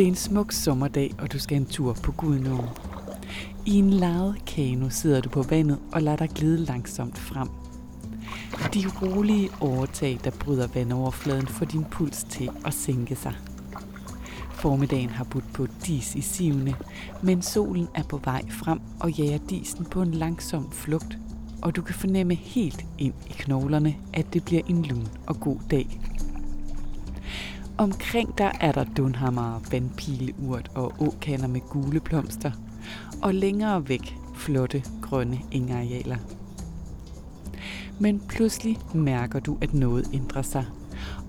Det er en smuk sommerdag, og du skal en tur på Gudenåen. I en lavet kano sidder du på vandet og lader dig glide langsomt frem. De rolige overtag, der bryder vandoverfladen, får din puls til at sænke sig. Formiddagen har budt på dis i sivene, men solen er på vej frem og jager disen på en langsom flugt, og du kan fornemme helt ind i knoglerne, at det bliver en lun og god dag. Omkring dig er der dunhammer, vandpileurt og åkander med gule blomster, og længere væk flotte grønne engarealer. Men pludselig mærker du, at noget ændrer sig,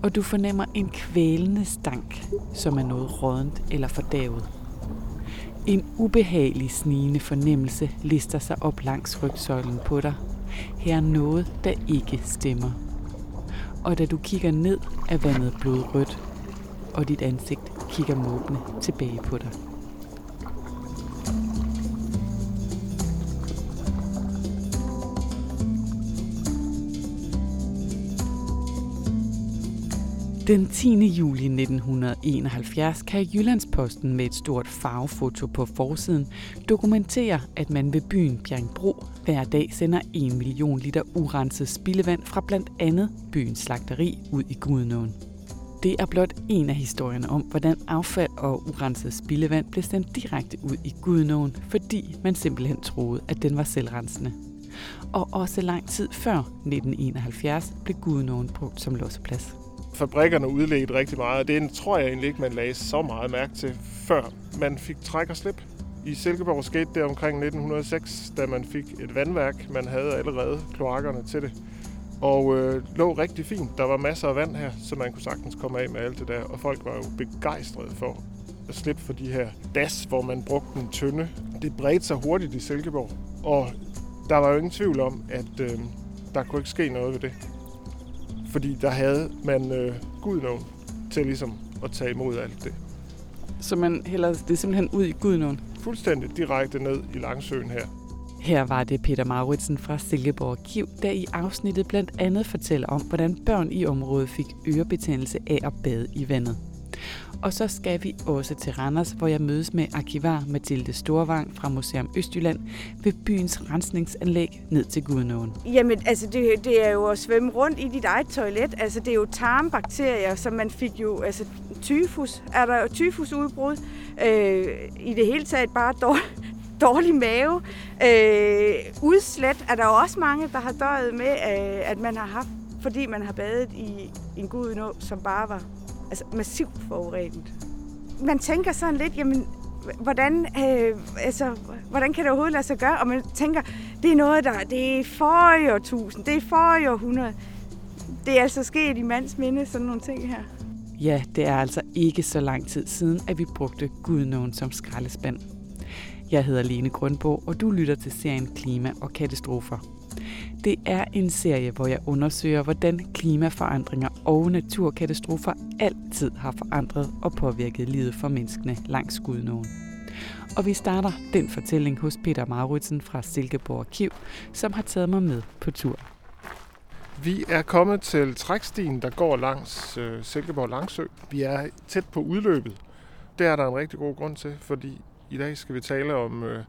og du fornemmer en kvælende stank, som er noget rådent eller fordavet. En ubehagelig snigende fornemmelse lister sig op langs rygsøjlen på dig. Her er noget, der ikke stemmer. Og da du kigger ned, er vandet blodrødt, og dit ansigt kigger måbne tilbage på dig. Den 10. juli 1971 kan Jyllandsposten med et stort farvefoto på forsiden dokumentere, at man ved byen Bjergbro hver dag sender 1 million liter urenset spildevand fra blandt andet byens slagteri ud i Gudenåen. Det er blot en af historierne om, hvordan affald og urenset spildevand blev sendt direkte ud i Gudnåen, fordi man simpelthen troede, at den var selvrensende. Og også lang tid før 1971 blev Gudnåen brugt som losseplads fabrikkerne udledte rigtig meget. Det tror jeg egentlig ikke, man lagde så meget mærke til, før man fik træk og slip. I Silkeborg skete det omkring 1906, da man fik et vandværk. Man havde allerede kloakkerne til det. Og øh, lå rigtig fint. Der var masser af vand her, så man kunne sagtens komme af med alt det der. Og folk var jo begejstrede for at slippe for de her das, hvor man brugte en tynde. Det bredte sig hurtigt i Silkeborg. Og der var jo ingen tvivl om, at øh, der kunne ikke ske noget ved det. Fordi der havde man øh, Gudnåen til ligesom at tage imod alt det. Så man hælder det simpelthen ud i Gudnåen? Fuldstændig direkte ned i Langsøen her. Her var det Peter Mauritsen fra Silkeborg Kiv, der i afsnittet blandt andet fortæller om, hvordan børn i området fik ørebetændelse af at bade i vandet. Og så skal vi også til Randers, hvor jeg mødes med arkivar Mathilde Storvang fra Museum Østjylland ved byens rensningsanlæg ned til Gudnåen. Jamen, altså det, det er jo at svømme rundt i dit eget toilet. Altså det er jo tarmbakterier, som man fik jo, altså tyfus, er der jo tyfusudbrud. Øh, I det hele taget bare dårlig, dårlig mave. Øh, udslet er der jo også mange, der har døjet med, øh, at man har haft, fordi man har badet i en gudnå, som bare var altså massivt forurenet. Man tænker sådan lidt, jamen, hvordan, øh, altså, hvordan kan det overhovedet lade sig gøre? Og man tænker, det er noget, der det er for årtusind, det er for århundrede. Det er altså sket i mands minde, sådan nogle ting her. Ja, det er altså ikke så lang tid siden, at vi brugte Gudnåen som skraldespand. Jeg hedder Lene Grundborg, og du lytter til serien Klima og Katastrofer. Det er en serie, hvor jeg undersøger, hvordan klimaforandringer og naturkatastrofer altid har forandret og påvirket livet for menneskene langs Gudnåen. Og vi starter den fortælling hos Peter Maritsen fra Silkeborg Arkiv, som har taget mig med på tur. Vi er kommet til trækstien, der går langs øh, Silkeborg Langsø. Vi er tæt på udløbet. Det er der en rigtig god grund til, fordi i dag skal vi tale om øh,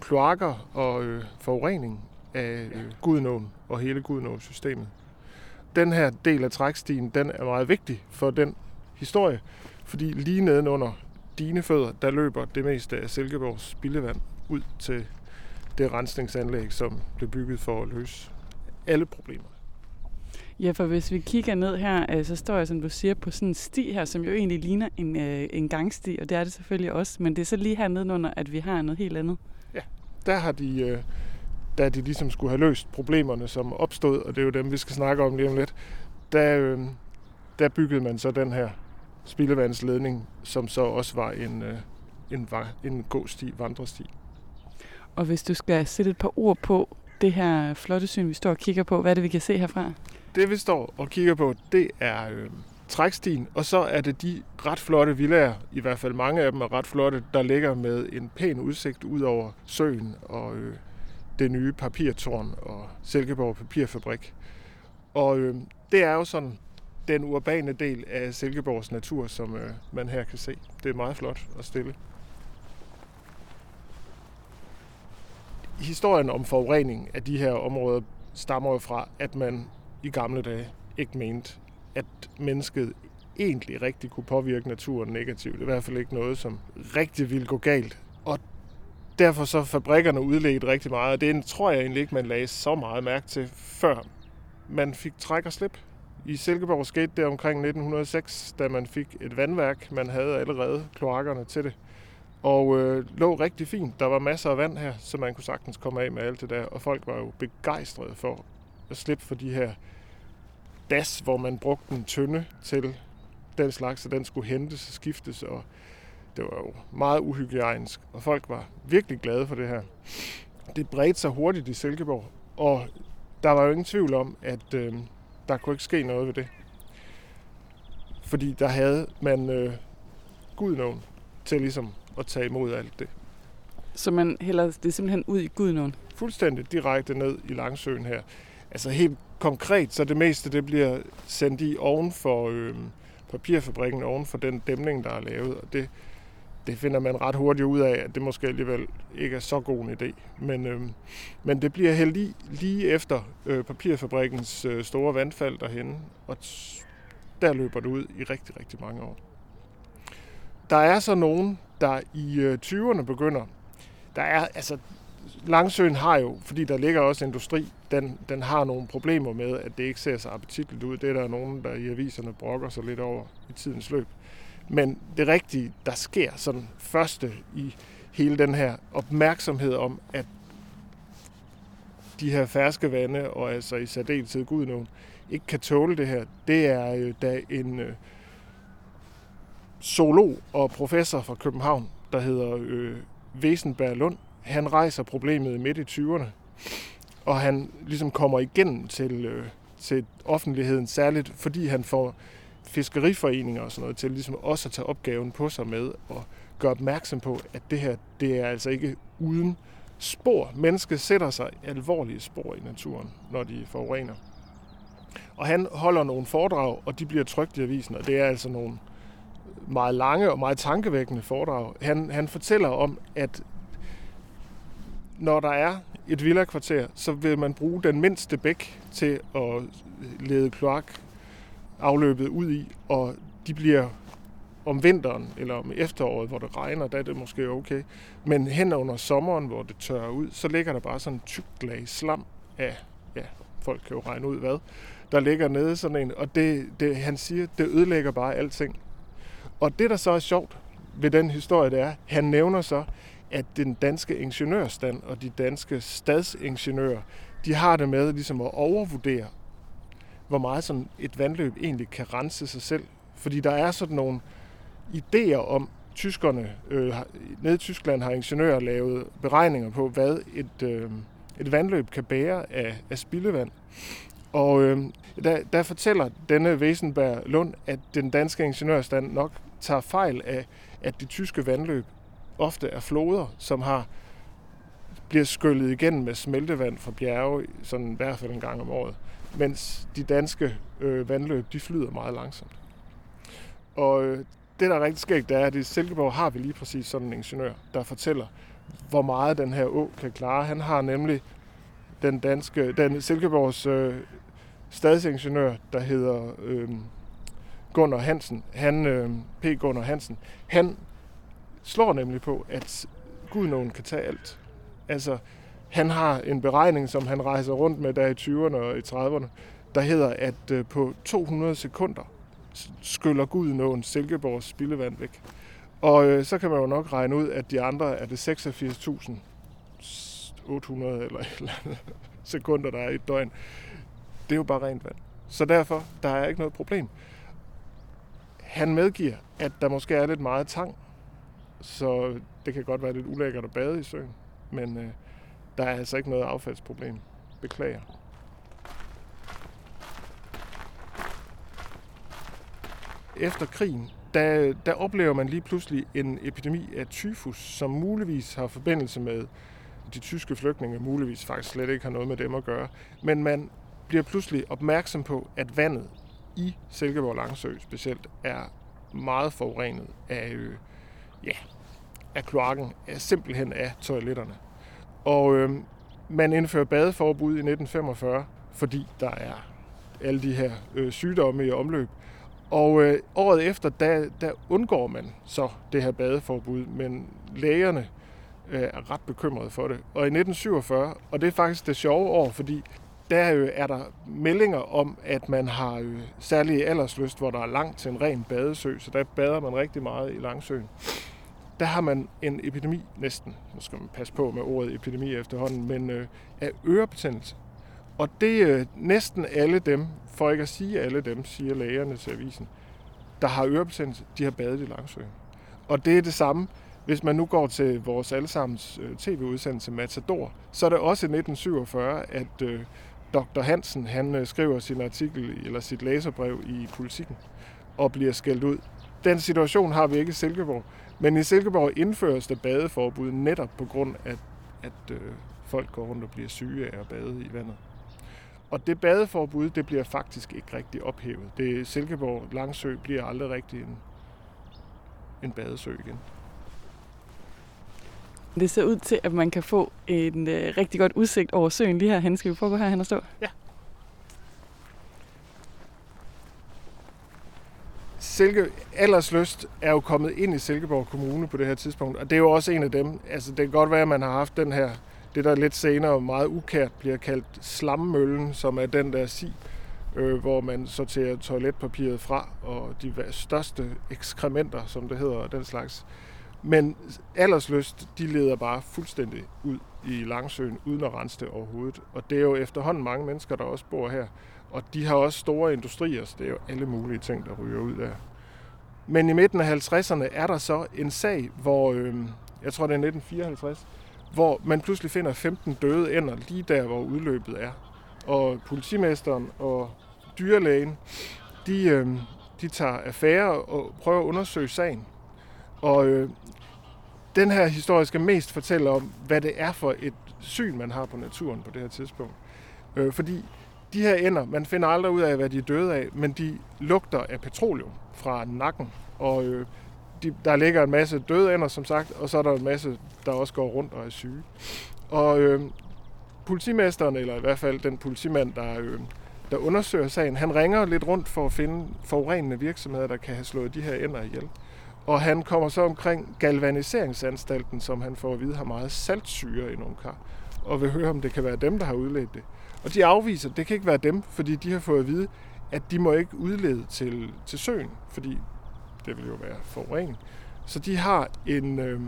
kloakker og øh, forurening af øh, Gudnåen og hele Gudnåen-systemet. Den her del af trækstien, den er meget vigtig for den historie, fordi lige nedenunder dine fødder, der løber det meste af Silkeborgs spildevand ud til det rensningsanlæg, som blev bygget for at løse alle problemer. Ja, for hvis vi kigger ned her, øh, så står jeg, som du siger, på sådan en sti her, som jo egentlig ligner en, øh, en gangsti, og det er det selvfølgelig også, men det er så lige her nedenunder, at vi har noget helt andet. Ja, der har de øh, da de ligesom skulle have løst problemerne, som opstod, og det er jo dem, vi skal snakke om lige om lidt, der, øh, der byggede man så den her spildevandsledning, som så også var en, øh, en, en gåsti, vandresti. Og hvis du skal sætte et par ord på det her flotte syn, vi står og kigger på, hvad er det, vi kan se herfra? Det, vi står og kigger på, det er øh, trækstien, og så er det de ret flotte villager, i hvert fald mange af dem er ret flotte, der ligger med en pæn udsigt ud over søen og øh, det nye papirtårn og Silkeborg Papirfabrik. Og øh, det er jo sådan den urbane del af Silkeborgs natur, som øh, man her kan se. Det er meget flot og stille. Historien om forurening af de her områder stammer jo fra, at man i gamle dage ikke mente, at mennesket egentlig rigtig kunne påvirke naturen negativt. I hvert fald ikke noget, som rigtig ville gå galt. Og derfor så fabrikkerne udledt rigtig meget. Det tror jeg egentlig ikke, man lagde så meget mærke til, før man fik træk og slip. I Silkeborg skete det omkring 1906, da man fik et vandværk. Man havde allerede kloakkerne til det. Og øh, lå rigtig fint. Der var masser af vand her, så man kunne sagtens komme af med alt det der. Og folk var jo begejstrede for at slippe for de her das, hvor man brugte en tynde til den slags, så den skulle hentes og skiftes. Og det var jo meget uhygiejnisk, og folk var virkelig glade for det her. Det bredte sig hurtigt i Silkeborg, og der var jo ingen tvivl om, at øh, der kunne ikke ske noget ved det. Fordi der havde man øh, Gudnåen til ligesom at tage imod alt det. Så man hælder det simpelthen ud i Gudnåen? Fuldstændig direkte ned i Langsøen her. Altså helt konkret, så det meste det bliver sendt i oven for øh, papirfabrikken, oven for den dæmning, der er lavet. Og det, det finder man ret hurtigt ud af, at det måske alligevel ikke er så god en idé. Men, øh, men det bliver hældt i lige efter øh, papirfabrikkens øh, store vandfald derhen, og der løber det ud i rigtig, rigtig mange år. Der er så nogen, der i øh, 20'erne begynder. Der er, altså, Langsøen har jo, fordi der ligger også industri, den, den har nogle problemer med, at det ikke ser så appetitligt ud. Det er der nogen, der i aviserne brokker sig lidt over i tidens løb. Men det rigtige, der sker sådan første i hele den her opmærksomhed om, at de her ferske vande, og altså i særdeleshed Gudnåen, ikke kan tåle det her, det er jo da en øh, zoolog og professor fra København, der hedder øh, Wesenberg Lund. Han rejser problemet midt i 20'erne, og han ligesom kommer igennem til, øh, til offentligheden, særligt fordi han får fiskeriforeninger og sådan noget til ligesom også at tage opgaven på sig med og gøre opmærksom på, at det her, det er altså ikke uden spor. Mennesket sætter sig alvorlige spor i naturen, når de forurener. Og han holder nogle foredrag, og de bliver trygt i avisen, og det er altså nogle meget lange og meget tankevækkende foredrag. Han, han fortæller om, at når der er et villakvarter, så vil man bruge den mindste bæk til at lede kloak afløbet ud i, og de bliver om vinteren eller om efteråret, hvor det regner, der er det måske okay. Men hen under sommeren, hvor det tørrer ud, så ligger der bare sådan en tyk lag slam af, ja, folk kan jo regne ud hvad, der ligger nede sådan en, og det, det, han siger, det ødelægger bare alting. Og det, der så er sjovt ved den historie, det er, han nævner så, at den danske ingeniørstand og de danske stadsingeniører, de har det med ligesom at overvurdere hvor meget sådan et vandløb egentlig kan rense sig selv. Fordi der er sådan nogle idéer om, tyskerne, øh, nede i Tyskland har ingeniører lavet beregninger på, hvad et, øh, et vandløb kan bære af, af spildevand. Og øh, der, der fortæller denne Wesenberg Lund, at den danske ingeniørstand nok tager fejl af, at de tyske vandløb ofte er floder, som har bliver skyllet igennem med smeltevand fra bjerge, sådan i hvert fald en gang om året mens de danske øh, vandløb, de flyder meget langsomt. Og øh, det, der er rigtig skægt, det er, at i Silkeborg har vi lige præcis sådan en ingeniør, der fortæller, hvor meget den her å kan klare. Han har nemlig den danske, den Silkeborgs øh, stadsingeniør, der hedder øh, Gunnar Hansen. Han, øh, P. Gunnar Hansen. Han slår nemlig på, at Gudnåen kan tage alt. Altså, han har en beregning, som han rejser rundt med der i 20'erne og i 30'erne, der hedder, at øh, på 200 sekunder skyller Gudnåen Silkeborgs spildevand væk. Og øh, så kan man jo nok regne ud, at de andre er det 86.800 eller, eller sekunder, der er i et døgn. Det er jo bare rent vand. Så derfor, der er ikke noget problem. Han medgiver, at der måske er lidt meget tang, så det kan godt være lidt ulækkert at bade i søen. Men øh, der er altså ikke noget affaldsproblem. Beklager. Efter krigen, der, der oplever man lige pludselig en epidemi af tyfus, som muligvis har forbindelse med de tyske flygtninge, muligvis faktisk slet ikke har noget med dem at gøre. Men man bliver pludselig opmærksom på, at vandet i Silkeborg Langsø specielt er meget forurenet af, øh, ja, af kloakken, af simpelthen af toiletterne. Og øh, man indfører badeforbud i 1945, fordi der er alle de her øh, sygdomme i omløb. Og øh, året efter, der, der undgår man så det her badeforbud, men lægerne øh, er ret bekymrede for det. Og i 1947, og det er faktisk det sjove år, fordi der øh, er der meldinger om, at man har øh, særlig aldersløst, hvor der er langt til en ren badesø, så der bader man rigtig meget i Langsøen. Der har man en epidemi næsten, nu skal man passe på med ordet epidemi efterhånden, men øh, af ørebetændelse. Og det er øh, næsten alle dem, for ikke at sige alle dem, siger lægerne til avisen, der har ørebetændelse, de har badet i Langsøen. Og det er det samme, hvis man nu går til vores allesammens øh, tv-udsendelse Matador, så er det også i 1947, at øh, Dr. Hansen han øh, skriver sin artikel eller sit læserbrev i Politiken og bliver skældt ud. Den situation har vi ikke i Silkeborg, men i Silkeborg indføres der badeforbud netop på grund af, at øh, folk går rundt og bliver syge af at bade i vandet. Og det badeforbud, det bliver faktisk ikke rigtig ophævet. Det Silkeborg Langsø bliver aldrig rigtig en, en badesø igen. Det ser ud til, at man kan få en øh, rigtig godt udsigt over søen lige her. Skal vi prøve at gå herhen og stå? Ja. Silke, Aldersløst er jo kommet ind i Silkeborg Kommune på det her tidspunkt, og det er jo også en af dem. Altså, det kan godt være, at man har haft den her, det der lidt senere meget ukært bliver kaldt slammøllen, som er den der si, øh, hvor man sorterer toiletpapiret fra, og de største ekskrementer, som det hedder, og den slags. Men aldersløst, de leder bare fuldstændig ud i Langsøen, uden at rense det overhovedet. Og det er jo efterhånden mange mennesker, der også bor her. Og de har også store industrier, så det er jo alle mulige ting, der ryger ud der. Men i midten af 50'erne er der så en sag, hvor, øh, jeg tror det er 1954, hvor man pludselig finder 15 døde ender lige der, hvor udløbet er. Og politimesteren og dyrlægen, de, øh, de tager affære og prøver at undersøge sagen. Og øh, den her historie skal mest fortælle om, hvad det er for et syn, man har på naturen på det her tidspunkt. Øh, fordi de her ender, man finder aldrig ud af, hvad de er døde af, men de lugter af petroleum fra nakken. Og øh, de, der ligger en masse døde ender, som sagt, og så er der en masse, der også går rundt og er syge. Og øh, politimesteren, eller i hvert fald den politimand, der, øh, der undersøger sagen, han ringer lidt rundt for at finde forurenende virksomheder, der kan have slået de her ender ihjel. Og han kommer så omkring galvaniseringsanstalten, som han får at vide har meget saltsyre i nogle kar, og vil høre, om det kan være dem, der har udledt det. Og de afviser, at det kan ikke være dem, fordi de har fået at vide, at de må ikke udlede til, til søen, fordi det vil jo være forurening. Så de har en, øh,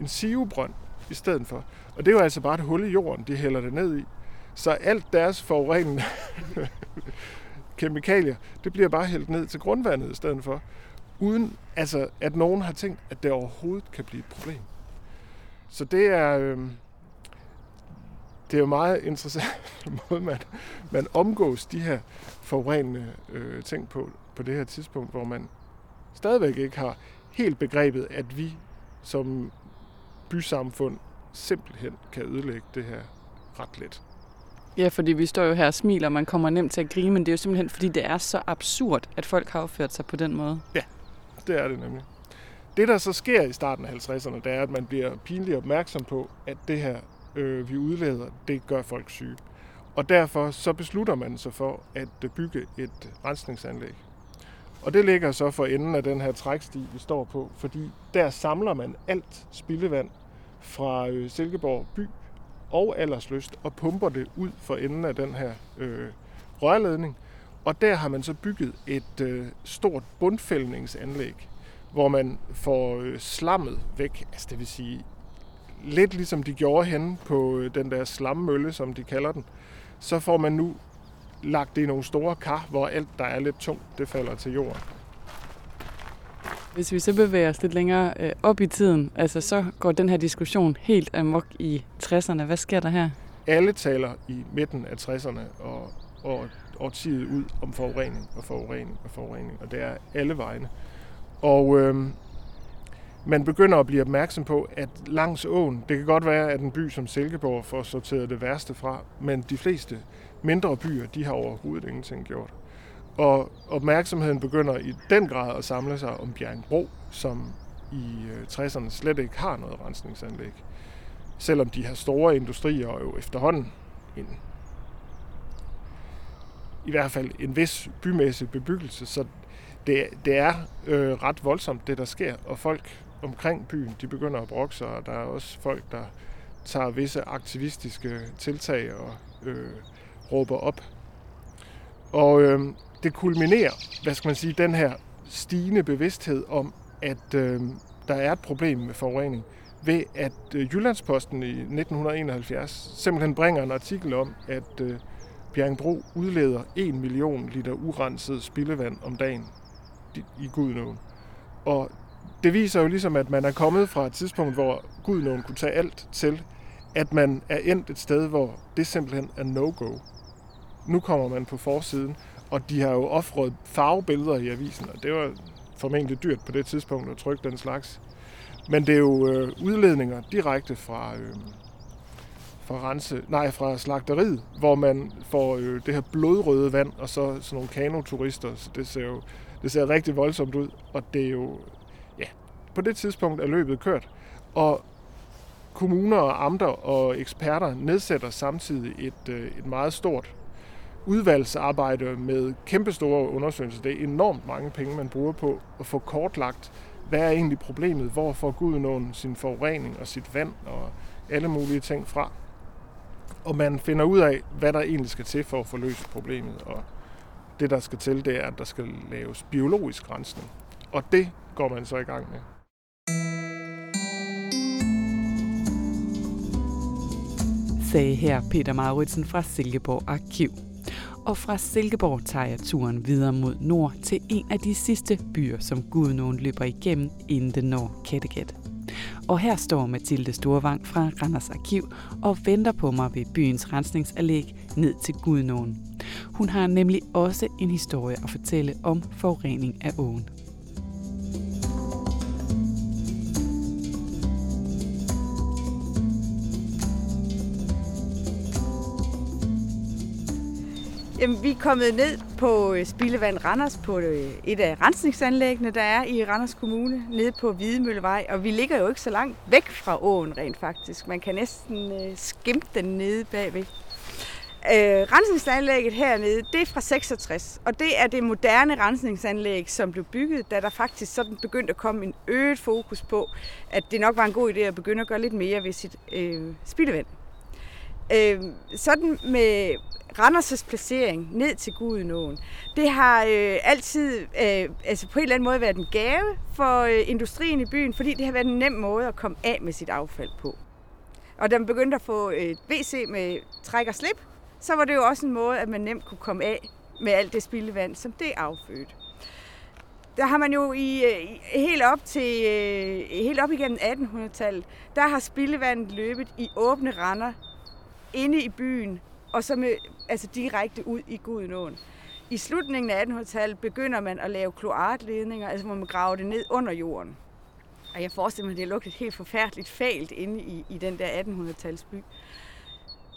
en sivebrønd i stedet for. Og det er jo altså bare et hul i jorden, de hælder det ned i. Så alt deres forurenende kemikalier, det bliver bare hældt ned til grundvandet i stedet for uden altså, at nogen har tænkt, at det overhovedet kan blive et problem. Så det er, øh, det er jo meget interessant måde, man, man omgås de her forurenende øh, ting på, på det her tidspunkt, hvor man stadigvæk ikke har helt begrebet, at vi som bysamfund simpelthen kan ødelægge det her ret let. Ja, fordi vi står jo her og smiler, og man kommer nemt til at grine, men det er jo simpelthen, fordi det er så absurd, at folk har opført sig på den måde. Ja, det er det nemlig. Det, der så sker i starten af 50'erne, det er, at man bliver pinligt opmærksom på, at det her, øh, vi udleder, det gør folk syge. Og derfor så beslutter man sig for at øh, bygge et rensningsanlæg. Og det ligger så for enden af den her træksti, vi står på, fordi der samler man alt spildevand fra øh, Silkeborg by og Aldersløst og pumper det ud for enden af den her øh, rørledning. Og der har man så bygget et øh, stort bundfældningsanlæg, hvor man får øh, slammet væk. Altså det vil sige, lidt ligesom de gjorde henne på øh, den der slammølle, som de kalder den, så får man nu lagt det i nogle store kar, hvor alt, der er lidt tungt, det falder til jorden. Hvis vi så bevæger os lidt længere øh, op i tiden, altså så går den her diskussion helt amok i 60'erne. Hvad sker der her? Alle taler i midten af 60'erne og, og årtiet ud om forurening og forurening og forurening, og det er alle vegne. Og øh, man begynder at blive opmærksom på, at langs åen, det kan godt være, at en by som Silkeborg får sorteret det værste fra, men de fleste mindre byer, de har overhovedet ingenting gjort. Og opmærksomheden begynder i den grad at samle sig om Bjergbro, som i øh, 60'erne slet ikke har noget rensningsanlæg. Selvom de har store industrier jo efterhånden en, i hvert fald en vis bymæssig bebyggelse, så det, det er øh, ret voldsomt, det der sker, og folk omkring byen, de begynder at brokke sig, og der er også folk, der tager visse aktivistiske tiltag og øh, råber op. Og øh, det kulminerer, hvad skal man sige, den her stigende bevidsthed om, at øh, der er et problem med forurening, ved at øh, Jyllandsposten i 1971 simpelthen bringer en artikel om, at øh, Bjergbro udleder 1 million liter urenset spildevand om dagen i Gudnåen. Og det viser jo ligesom, at man er kommet fra et tidspunkt, hvor Gudnåen kunne tage alt til, at man er endt et sted, hvor det simpelthen er no-go. Nu kommer man på forsiden, og de har jo offret farvebilleder i avisen, og det var formentlig dyrt på det tidspunkt at trykke den slags. Men det er jo øh, udledninger direkte fra, øh, fra, rense, nej, fra slagteriet, hvor man får øh, det her blodrøde vand, og så sådan nogle kanoturister. Så det ser jo det ser rigtig voldsomt ud, og det er jo, ja, på det tidspunkt er løbet kørt. Og kommuner og amter og eksperter nedsætter samtidig et, øh, et meget stort udvalgsarbejde med kæmpestore undersøgelser. Det er enormt mange penge, man bruger på at få kortlagt, hvad er egentlig problemet, hvor får Gud nogen sin forurening og sit vand og alle mulige ting fra. Og man finder ud af, hvad der egentlig skal til for at få løst problemet. Og det, der skal til, det er, at der skal laves biologisk rensning. Og det går man så i gang med. sagde her Peter Mauritsen fra Silkeborg Arkiv. Og fra Silkeborg tager jeg turen videre mod nord til en af de sidste byer, som Gudnåen løber igennem, inden den når Kattegat. Og her står Mathilde Storvang fra Randers Arkiv og venter på mig ved byens rensningsanlæg ned til Gudnåen. Hun har nemlig også en historie at fortælle om forurening af åen. Jamen, vi er kommet ned på øh, Spildevand Randers på øh, et af rensningsanlæggene, der er i Randers Kommune, nede på Hvidemøllevej. Og vi ligger jo ikke så langt væk fra åen rent faktisk. Man kan næsten øh, skimpe den nede bagved. Øh, rensningsanlægget hernede, det er fra 66, og det er det moderne rensningsanlæg, som blev bygget, da der faktisk sådan begyndte at komme en øget fokus på, at det nok var en god idé at begynde at gøre lidt mere ved sit øh, spildevand. Øh, sådan med Randers' placering ned til Gudenåen, det har øh, altid øh, altså på en eller anden måde været en gave for øh, industrien i byen, fordi det har været en nem måde at komme af med sit affald på. Og da man begyndte at få øh, et WC med træk og slip, så var det jo også en måde, at man nemt kunne komme af med alt det spildevand, som det affødte. Der har man jo i, øh, helt op til øh, helt op igennem 1800-tallet, der har spildevandet løbet i åbne render inde i byen, og så med, altså direkte ud i Gudenåen. I slutningen af 1800-tallet begynder man at lave kloakledninger, altså hvor man graver det ned under jorden. Og jeg forestiller mig, at det lugtede helt forfærdeligt fælt inde i, i den der 1800-talsby.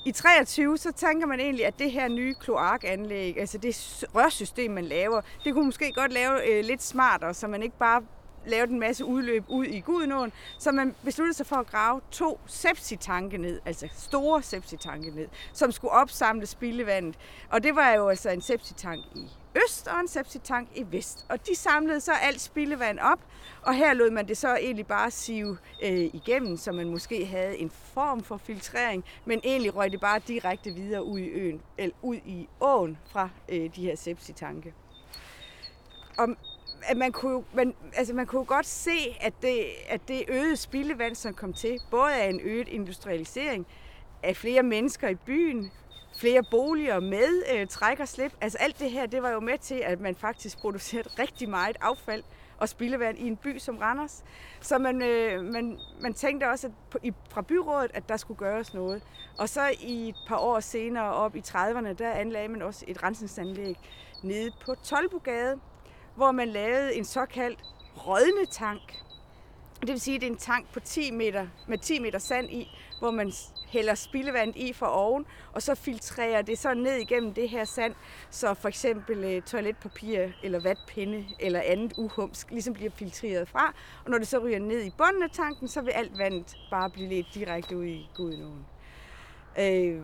I 23 så tænker man egentlig, at det her nye kloakanlæg, altså det rørsystem, man laver, det kunne måske godt lave øh, lidt smartere, så man ikke bare lavet en masse udløb ud i Gudenåen, så man besluttede sig for at grave to sepsitanke ned, altså store sepsitanke ned, som skulle opsamle spildevandet. Og det var jo altså en sepsitank i øst og en sepsitank i vest. Og de samlede så alt spildevand op, og her lod man det så egentlig bare sive øh, igennem, så man måske havde en form for filtrering, men egentlig røg det bare direkte videre ud i øen, eller ud i åen fra øh, de her sepsitanke. Og at man kunne, man, altså man kunne godt se, at det, at det øgede spildevand, som kom til, både af en øget industrialisering, af flere mennesker i byen, flere boliger med øh, træk og slip. Altså alt det her, det var jo med til, at man faktisk producerede rigtig meget affald og spildevand i en by som Randers. Så man, øh, man, man tænkte også at på, i, fra byrådet, at der skulle gøres noget. Og så i et par år senere, op i 30'erne, der anlagde man også et rensningsanlæg nede på Tolbogade, hvor man lavede en såkaldt rådne tank, Det vil sige, at det er en tank på 10 meter, med 10 meter sand i, hvor man hælder spildevand i fra oven, og så filtrerer det så ned igennem det her sand, så for eksempel øh, toiletpapir eller vatpinde eller andet uhumsk ligesom bliver filtreret fra. Og når det så ryger ned i bunden af tanken, så vil alt vandet bare blive lidt direkte ud i Gudenåen. Øh,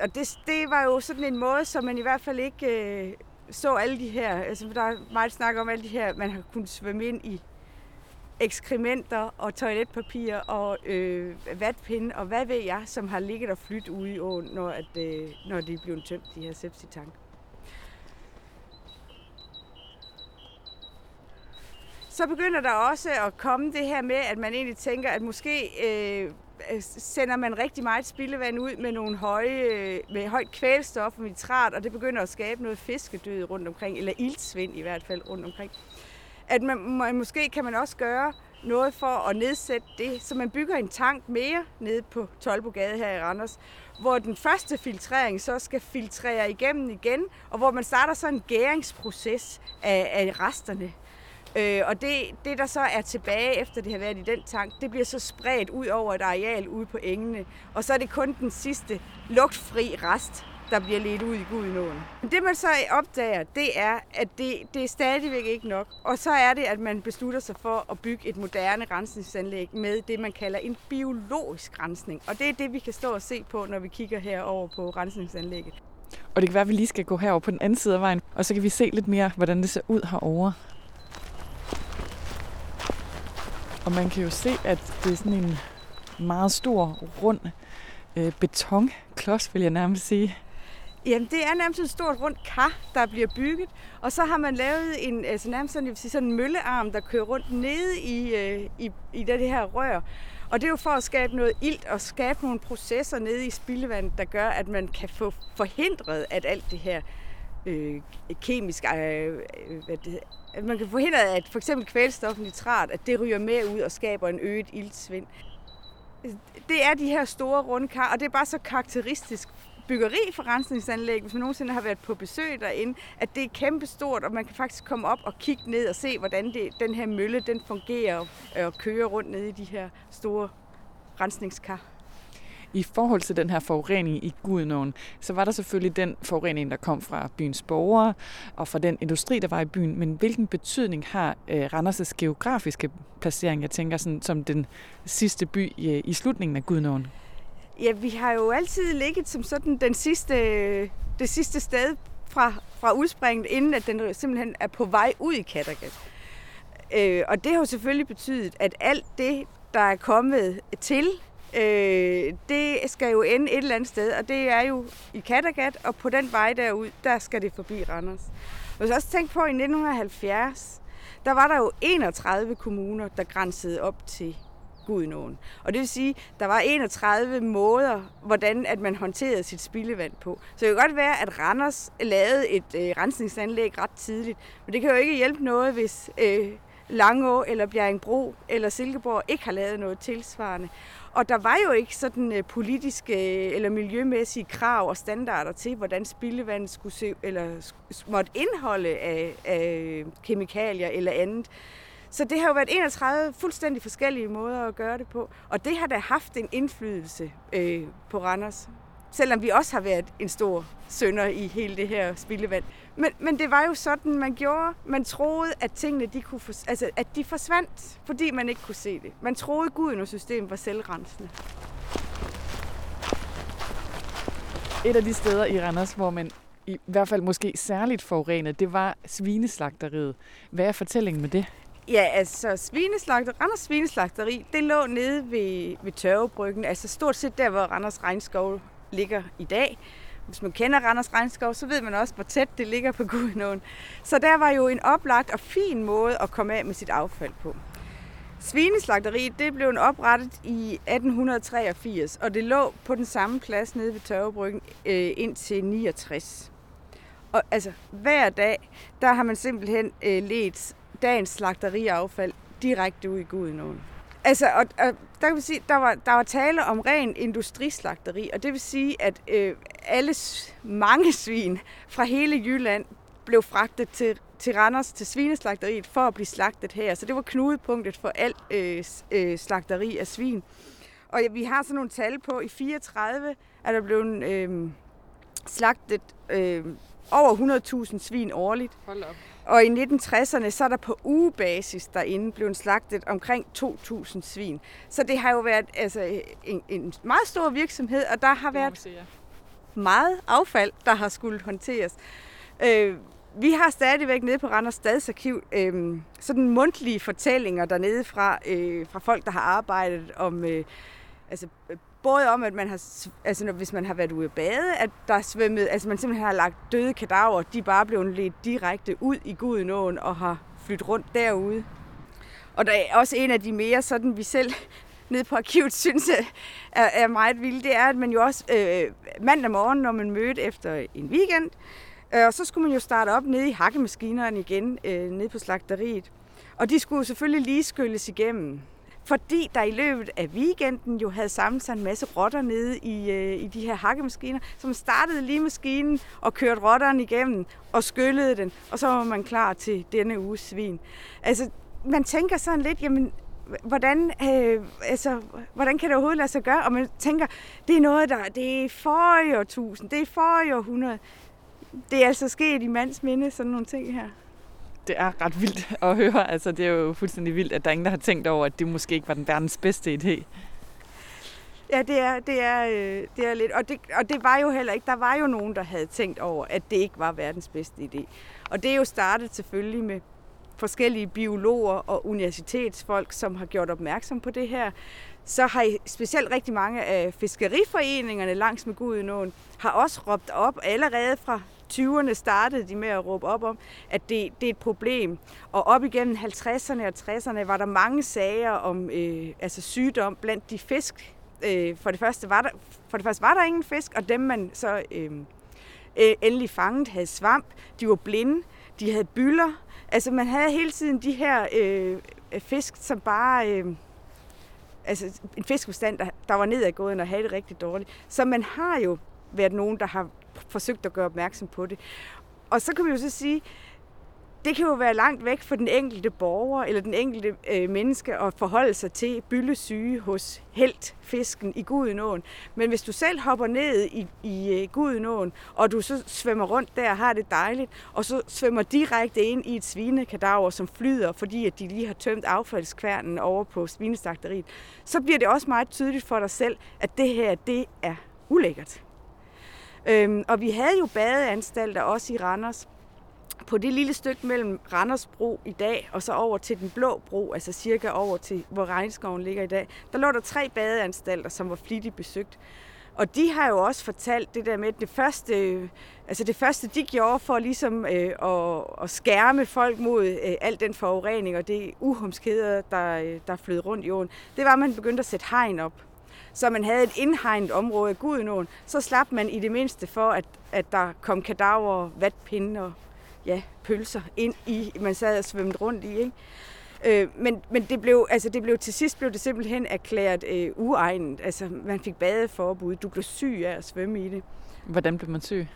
og det, det var jo sådan en måde, så man i hvert fald ikke øh, så alle de her, altså der er meget snak om alle de her, man har kunnet svømme ind i ekskrementer og toiletpapir og øh, vatpinde og hvad ved jeg, som har ligget og flyttet ude i åen, når, at, øh, når de er blevet tømt, de her sepsitank. Så begynder der også at komme det her med, at man egentlig tænker, at måske øh, Øh, sender man rigtig meget spildevand ud med nogle høje, øh, med højt kvælstof og nitrat, og det begynder at skabe noget fiskedød rundt omkring, eller iltsvind i hvert fald rundt omkring at man, man, måske kan man også gøre noget for at nedsætte det, så man bygger en tank mere nede på Tolbogade her i Randers, hvor den første filtrering så skal filtrere igennem igen, og hvor man starter så en gæringsproces af, af resterne. Øh, og det, det, der så er tilbage efter det har været i den tank, det bliver så spredt ud over et areal ude på engene. Og så er det kun den sidste lugtfri rest, der bliver ledt ud i Gudenåen. Det man så opdager, det er, at det, det er stadigvæk ikke nok. Og så er det, at man beslutter sig for at bygge et moderne rensningsanlæg med det, man kalder en biologisk rensning. Og det er det, vi kan stå og se på, når vi kigger herover på rensningsanlægget. Og det kan være, at vi lige skal gå herover på den anden side af vejen, og så kan vi se lidt mere, hvordan det ser ud herovre. Og man kan jo se, at det er sådan en meget stor, rund øh, betonklods, vil jeg nærmest sige. Jamen, det er nærmest et stort rundt kar, der bliver bygget, og så har man lavet en, altså nærmest sådan, jeg vil sige, sådan en møllearm, der kører rundt nede i, øh, i, i det her rør. Og det er jo for at skabe noget ilt og skabe nogle processer nede i spildevandet, der gør, at man kan få forhindret, at alt det her øh, kemisk, øh, øh hvad det, at man kan forhindre, at for eksempel kvælstof nitrat, at det ryger med ud og skaber en øget iltsvind. Det er de her store runde kar, og det er bare så karakteristisk byggeri for rensningsanlæg, hvis man nogensinde har været på besøg derinde, at det er kæmpestort, og man kan faktisk komme op og kigge ned og se, hvordan det, den her mølle den fungerer og, og kører rundt nede i de her store rensningskar. I forhold til den her forurening i Gudenåen, så var der selvfølgelig den forurening, der kom fra byens borgere og fra den industri, der var i byen. Men hvilken betydning har øh, Randers' geografiske placering, jeg tænker sådan, som den sidste by i, i slutningen af Gudenåen? Ja, vi har jo altid ligget som sådan den sidste, det sidste sted fra, fra udspringet, inden at den simpelthen er på vej ud i Kattegat. Øh, og det har jo selvfølgelig betydet, at alt det, der er kommet til, øh, det skal jo ende et eller andet sted, og det er jo i Kattegat, og på den vej derud, der skal det forbi Randers. Man så også tænke på, at i 1970, der var der jo 31 kommuner, der grænsede op til Gudenåen. Og det vil sige, der var 31 måder, hvordan at man håndterede sit spildevand på. Så det kan godt være, at Randers lavede et øh, rensningsanlæg ret tidligt, men det kan jo ikke hjælpe noget, hvis øh, Langå eller Bjerringbro eller Silkeborg ikke har lavet noget tilsvarende. Og der var jo ikke sådan øh, politiske øh, eller miljømæssige krav og standarder til, hvordan spildevand skulle se, eller måtte indeholde af, af kemikalier eller andet. Så det har jo været 31 fuldstændig forskellige måder at gøre det på. Og det har da haft en indflydelse øh, på Randers. Selvom vi også har været en stor sønder i hele det her spildevand. Men, men det var jo sådan, man gjorde. Man troede, at tingene de kunne for, altså, at de forsvandt, fordi man ikke kunne se det. Man troede, Guden og systemet var selvrensende. Et af de steder i Randers, hvor man i hvert fald måske særligt forurenet, det var svineslagteriet. Hvad er fortællingen med det? Ja, altså svineslagter, Randers Svineslagteri, det lå nede ved, ved Tørvebryggen, altså stort set der, hvor Randers Regnskov ligger i dag. Hvis man kender Randers Regnskov, så ved man også, hvor tæt det ligger på Gudenåen. Så der var jo en oplagt og fin måde at komme af med sit affald på. Svineslagteriet det blev oprettet i 1883, og det lå på den samme plads nede ved Tørvebryggen øh, indtil 69. Og altså, hver dag, der har man simpelthen øh, let dagens slagteriaffald direkte ud i Gudenåen. Altså, og, og der kan vi sige, der var, der var tale om ren industrislagteri, og det vil sige, at øh, alle mange svin fra hele Jylland blev fragtet til til Randers, til svineslagteriet, for at blive slagtet her. Så det var knudepunktet for alt øh, øh, slagteri af svin. Og ja, vi har sådan nogle tal på, i 34 er der blevet øh, slagtet øh, over 100.000 svin årligt. Hold op. Og i 1960'erne, så er der på ugebasis derinde blevet slagtet omkring 2.000 svin. Så det har jo været altså, en, en meget stor virksomhed, og der har været meget affald, der har skulle håndteres. Øh, vi har stadigvæk nede på Randers Stadsarkiv øh, sådan mundtlige fortællinger dernede fra, øh, fra folk, der har arbejdet om øh, altså, både om, at man har, altså når, hvis man har været ude at bade, at der er svømmet, altså man simpelthen har lagt døde kadaver, de er bare blevet ledt direkte ud i Gudenåen og har flyttet rundt derude. Og der er også en af de mere sådan, vi selv nede på arkivet synes er, er meget vildt, det er, at man jo også øh, mandag morgen, når man mødte efter en weekend, øh, og så skulle man jo starte op nede i hakkemaskinerne igen, øh, nede på slagteriet. Og de skulle selvfølgelig lige skylles igennem fordi der i løbet af weekenden jo havde samlet sig en masse rotter nede i, øh, i de her hakkemaskiner, som startede lige maskinen og kørte rotteren igennem og skyllede den, og så var man klar til denne uges svin. Altså, man tænker sådan lidt, jamen, hvordan, øh, altså, hvordan kan det overhovedet lade sig gøre? Og man tænker, det er noget, der det er for i årtusind, det er for i århundrede. Det er altså sket i mands minde, sådan nogle ting her det er ret vildt at høre. Altså, det er jo fuldstændig vildt, at der er ingen, der har tænkt over, at det måske ikke var den verdens bedste idé. Ja, det er, det er, øh, det er lidt. Og det, og det var jo heller ikke. Der var jo nogen, der havde tænkt over, at det ikke var verdens bedste idé. Og det er jo startet selvfølgelig med forskellige biologer og universitetsfolk, som har gjort opmærksom på det her. Så har I, specielt rigtig mange af fiskeriforeningerne langs med Gudenåen har også råbt op allerede fra 20'erne startede de med at råbe op om, at det, det er et problem. Og op igennem 50'erne og 60'erne var der mange sager om øh, altså sygdom blandt de fisk. Øh, for, det første var der, for det første var der ingen fisk, og dem man så øh, øh, endelig fanget havde svamp. De var blinde, de havde byller. Altså man havde hele tiden de her øh, fisk, som bare... Øh, altså en fiskbestand, der, der var nedadgående og havde det rigtig dårligt. Så man har jo været nogen, der har forsøgt at gøre opmærksom på det. Og så kan vi jo så sige, det kan jo være langt væk for den enkelte borger eller den enkelte øh, menneske at forholde sig til byllesyge hos fisken i Gudenåen. Men hvis du selv hopper ned i, i uh, Gudenåen, og du så svømmer rundt der og har det dejligt, og så svømmer direkte ind i et svinekadaver, som flyder, fordi at de lige har tømt affaldskværnen over på svinestakteriet, så bliver det også meget tydeligt for dig selv, at det her, det er ulækkert. Øhm, og vi havde jo badeanstalter også i Randers. På det lille stykke mellem Randers Bro i dag, og så over til den blå bro, altså cirka over til, hvor regnskoven ligger i dag, der lå der tre badeanstalter, som var flittigt besøgt. Og de har jo også fortalt det der med, at det første, øh, altså det første de gjorde for ligesom øh, at, at skærme folk mod øh, al den forurening og det uhumskheder, der, øh, der flød rundt i åen, det var, at man begyndte at sætte hegn op så man havde et indhegnet område af Gudenåen, så slap man i det mindste for, at, at der kom kadaver, vatpinde og ja, pølser ind i, man sad og svømte rundt i. Ikke? Øh, men men det, blev, altså det blev til sidst blev det simpelthen erklæret øh, uegnet. Altså man fik badeforbud. Du blev syg af at svømme i det. Hvordan blev man syg?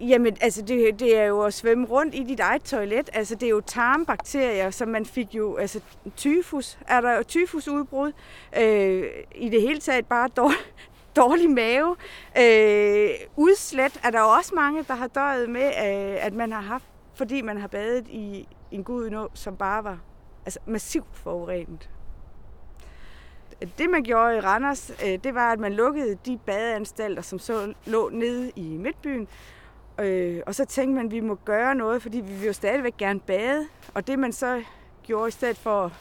Jamen, altså det, det er jo at svømme rundt i dit eget toilet. Altså det er jo tarmbakterier, som man fik jo, altså tyfus, er der jo tyfusudbrud. Øh, I det hele taget bare dårlig, dårlig mave. Øh, udslet er der jo også mange, der har døjet med, øh, at man har haft, fordi man har badet i en gudnå, som bare var altså, massivt forurenet. Det, man gjorde i Randers, øh, det var, at man lukkede de badeanstalter, som så lå nede i Midtbyen, Øh, og så tænkte man, at vi må gøre noget, fordi vi vil jo stadigvæk gerne bade. Og det man så gjorde i stedet for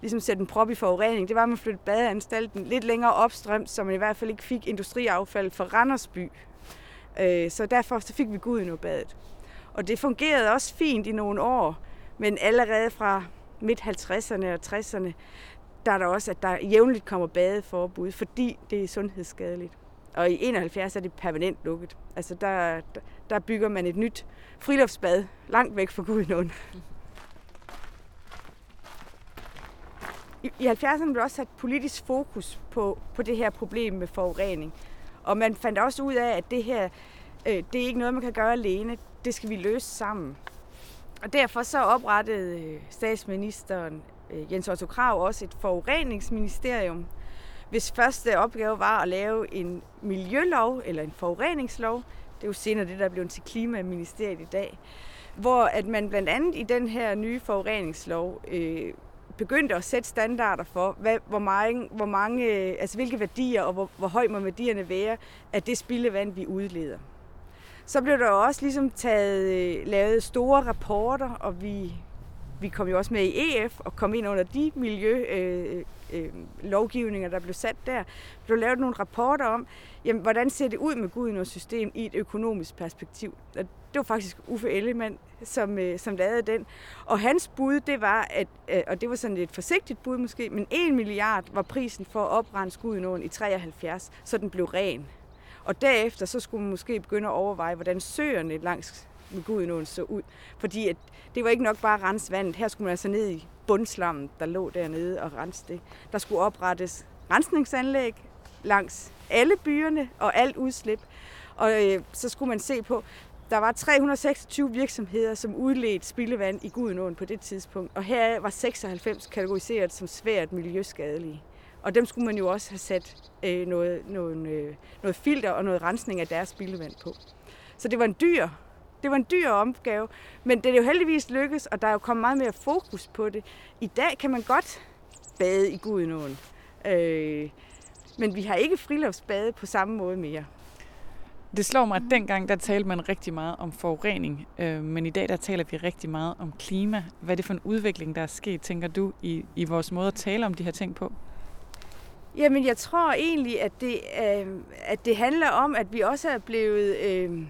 ligesom sætte en prop i forurening, det var, at man flyttede badeanstalten lidt længere opstrømt, så man i hvert fald ikke fik industriaffald fra Randersby. Øh, så derfor så fik vi badet. Og det fungerede også fint i nogle år, men allerede fra midt 50'erne og 60'erne, der er der også, at der jævnligt kommer badeforbud, fordi det er sundhedsskadeligt. Og i 71 er det permanent lukket. Altså der, der bygger man et nyt friluftsbad langt væk fra Gudenåen. I, I 70'erne blev også sat politisk fokus på, på det her problem med forurening. Og man fandt også ud af, at det her, øh, det er ikke noget, man kan gøre alene. Det skal vi løse sammen. Og derfor så oprettede øh, statsministeren øh, Jens Otto Krav også et forureningsministerium, hvis første opgave var at lave en miljølov eller en forureningslov. Det er jo senere det, der er blevet til Klimaministeriet i dag. Hvor at man blandt andet i den her nye forureningslov øh, begyndte at sætte standarder for, hvad, hvor, mange, hvor mange, øh, altså hvilke værdier og hvor, hvor høj må værdierne være af det spildevand, vi udleder. Så blev der også ligesom taget, øh, lavet store rapporter, og vi, vi kom jo også med i EF og kom ind under de miljølovgivninger, øh, øh, der blev sat der. Der blev lavet nogle rapporter om, jamen, hvordan ser det ud med Gudnås system i et økonomisk perspektiv. Og det var faktisk Uffe Ellemann, som, øh, som lavede den. Og hans bud, det var, at, øh, og det var sådan et forsigtigt bud måske, men 1 milliard var prisen for at oprense Gudnåen i 73, så den blev ren. Og derefter så skulle man måske begynde at overveje, hvordan søerne langs med Gudenåen så ud. Fordi at det var ikke nok bare at rense vandet. Her skulle man altså ned i bundslammen, der lå dernede og rense det. Der skulle oprettes rensningsanlæg langs alle byerne og alt udslip. Og øh, så skulle man se på, der var 326 virksomheder, som udledte spildevand i Gudenåen på det tidspunkt. Og her var 96 kategoriseret som svært miljøskadelige. Og dem skulle man jo også have sat øh, noget, noget, øh, noget filter og noget rensning af deres spildevand på. Så det var en dyr det var en dyr opgave, men det er jo heldigvis lykkedes, og der er jo kommet meget mere fokus på det. I dag kan man godt bade i Gudenåen, øh, men vi har ikke friluftsbade på samme måde mere. Det slår mig, at dengang der talte man rigtig meget om forurening, øh, men i dag der taler vi rigtig meget om klima. Hvad er det for en udvikling, der er sket, tænker du, i, i vores måde at tale om de her ting på? Jamen, jeg tror egentlig, at det, øh, at det handler om, at vi også er blevet... Øh,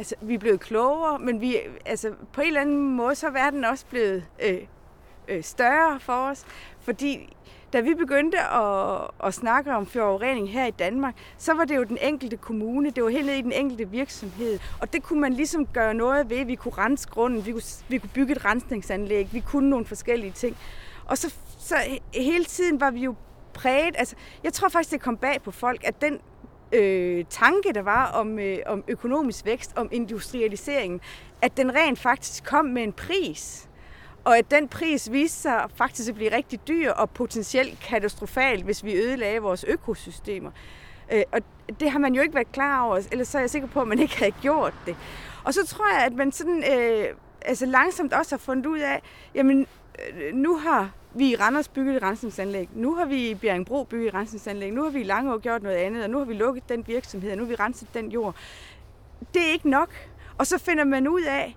altså, vi er blevet klogere, men vi, altså, på en eller anden måde, så er verden også blevet øh, øh, større for os. Fordi da vi begyndte at, at snakke om forurening her i Danmark, så var det jo den enkelte kommune, det var helt ned i den enkelte virksomhed. Og det kunne man ligesom gøre noget ved. Vi kunne rense grunden, vi kunne, vi kunne bygge et rensningsanlæg, vi kunne nogle forskellige ting. Og så, så hele tiden var vi jo præget. Altså, jeg tror faktisk, det kom bag på folk, at den øh, tanke, der var om, øh, om økonomisk vækst, om industrialiseringen, at den rent faktisk kom med en pris. Og at den pris viste sig faktisk at blive rigtig dyr og potentielt katastrofal, hvis vi ødelagde vores økosystemer. Øh, og det har man jo ikke været klar over, ellers så er jeg sikker på, at man ikke havde gjort det. Og så tror jeg, at man sådan, øh, altså langsomt også har fundet ud af, jamen øh, nu har vi i Randers bygget et rensningsanlæg. Nu har vi i Bjerringbro bygget et rensningsanlæg. Nu har vi i Langeå gjort noget andet, og nu har vi lukket den virksomhed, og nu har vi renset den jord. Det er ikke nok. Og så finder man ud af,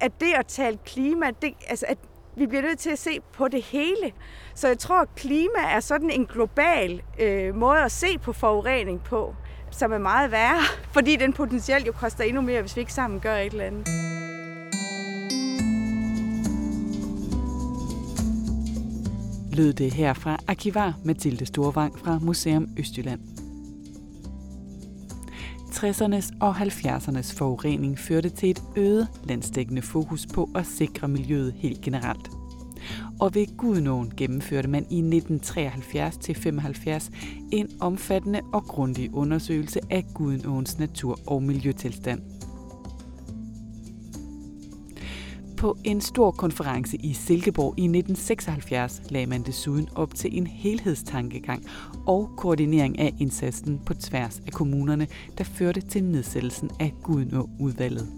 at det at tale klima, det, altså at vi bliver nødt til at se på det hele. Så jeg tror, at klima er sådan en global øh, måde at se på forurening på, som er meget værre, fordi den potentielt jo koster endnu mere, hvis vi ikke sammen gør et eller andet. Lød det her fra arkivar Mathilde Storvang fra Museum Østjylland. 60'ernes og 70'ernes forurening førte til et øget landstækkende fokus på at sikre miljøet helt generelt. Og ved Gudnåen gennemførte man i 1973-75 en omfattende og grundig undersøgelse af Gudnåens natur- og miljøtilstand – På en stor konference i Silkeborg i 1976 lagde man desuden op til en helhedstankegang og koordinering af indsatsen på tværs af kommunerne, der førte til nedsættelsen af Gudnå-udvalget.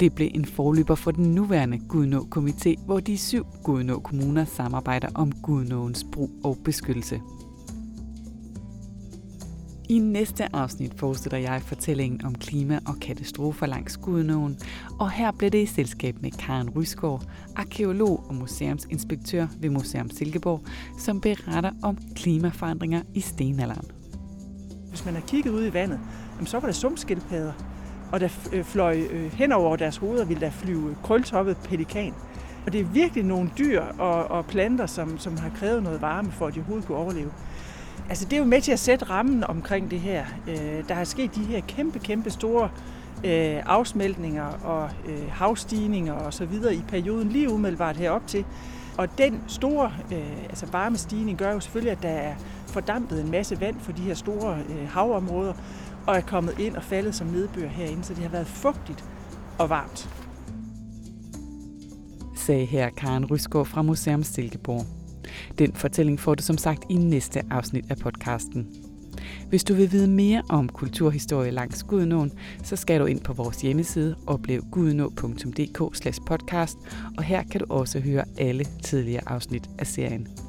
Det blev en forløber for den nuværende Gudnå-komité, hvor de syv Gudnå-kommuner samarbejder om Gudnåens brug og beskyttelse. I næste afsnit fortsætter jeg fortællingen om klima og katastrofer langs Gudnåen, og her bliver det i selskab med Karen Rysgaard, arkeolog og museumsinspektør ved Museum Silkeborg, som beretter om klimaforandringer i stenalderen. Hvis man har kigget ud i vandet, så var der sumskildpadder, og der øh, fløj øh, hen over deres hoveder ville der flyve krøltoppet pelikan. Og det er virkelig nogle dyr og, og planter, som, som har krævet noget varme for, at de overhovedet kunne overleve. Altså det er jo med til at sætte rammen omkring det her. Øh, der har sket de her kæmpe, kæmpe store øh, afsmeltninger og øh, havstigninger og så videre i perioden lige umiddelbart herop til. Og den store øh, altså varmestigning gør jo selvfølgelig, at der er fordampet en masse vand for de her store øh, havområder og er kommet ind og faldet som nedbør herinde, så det har været fugtigt og varmt. sagde her Karen Rysgaard fra Museum Silkeborg. Den fortælling får du som sagt i næste afsnit af podcasten. Hvis du vil vide mere om kulturhistorie langs Gudenåen, så skal du ind på vores hjemmeside oplevgudenå.dk podcast, og her kan du også høre alle tidligere afsnit af serien.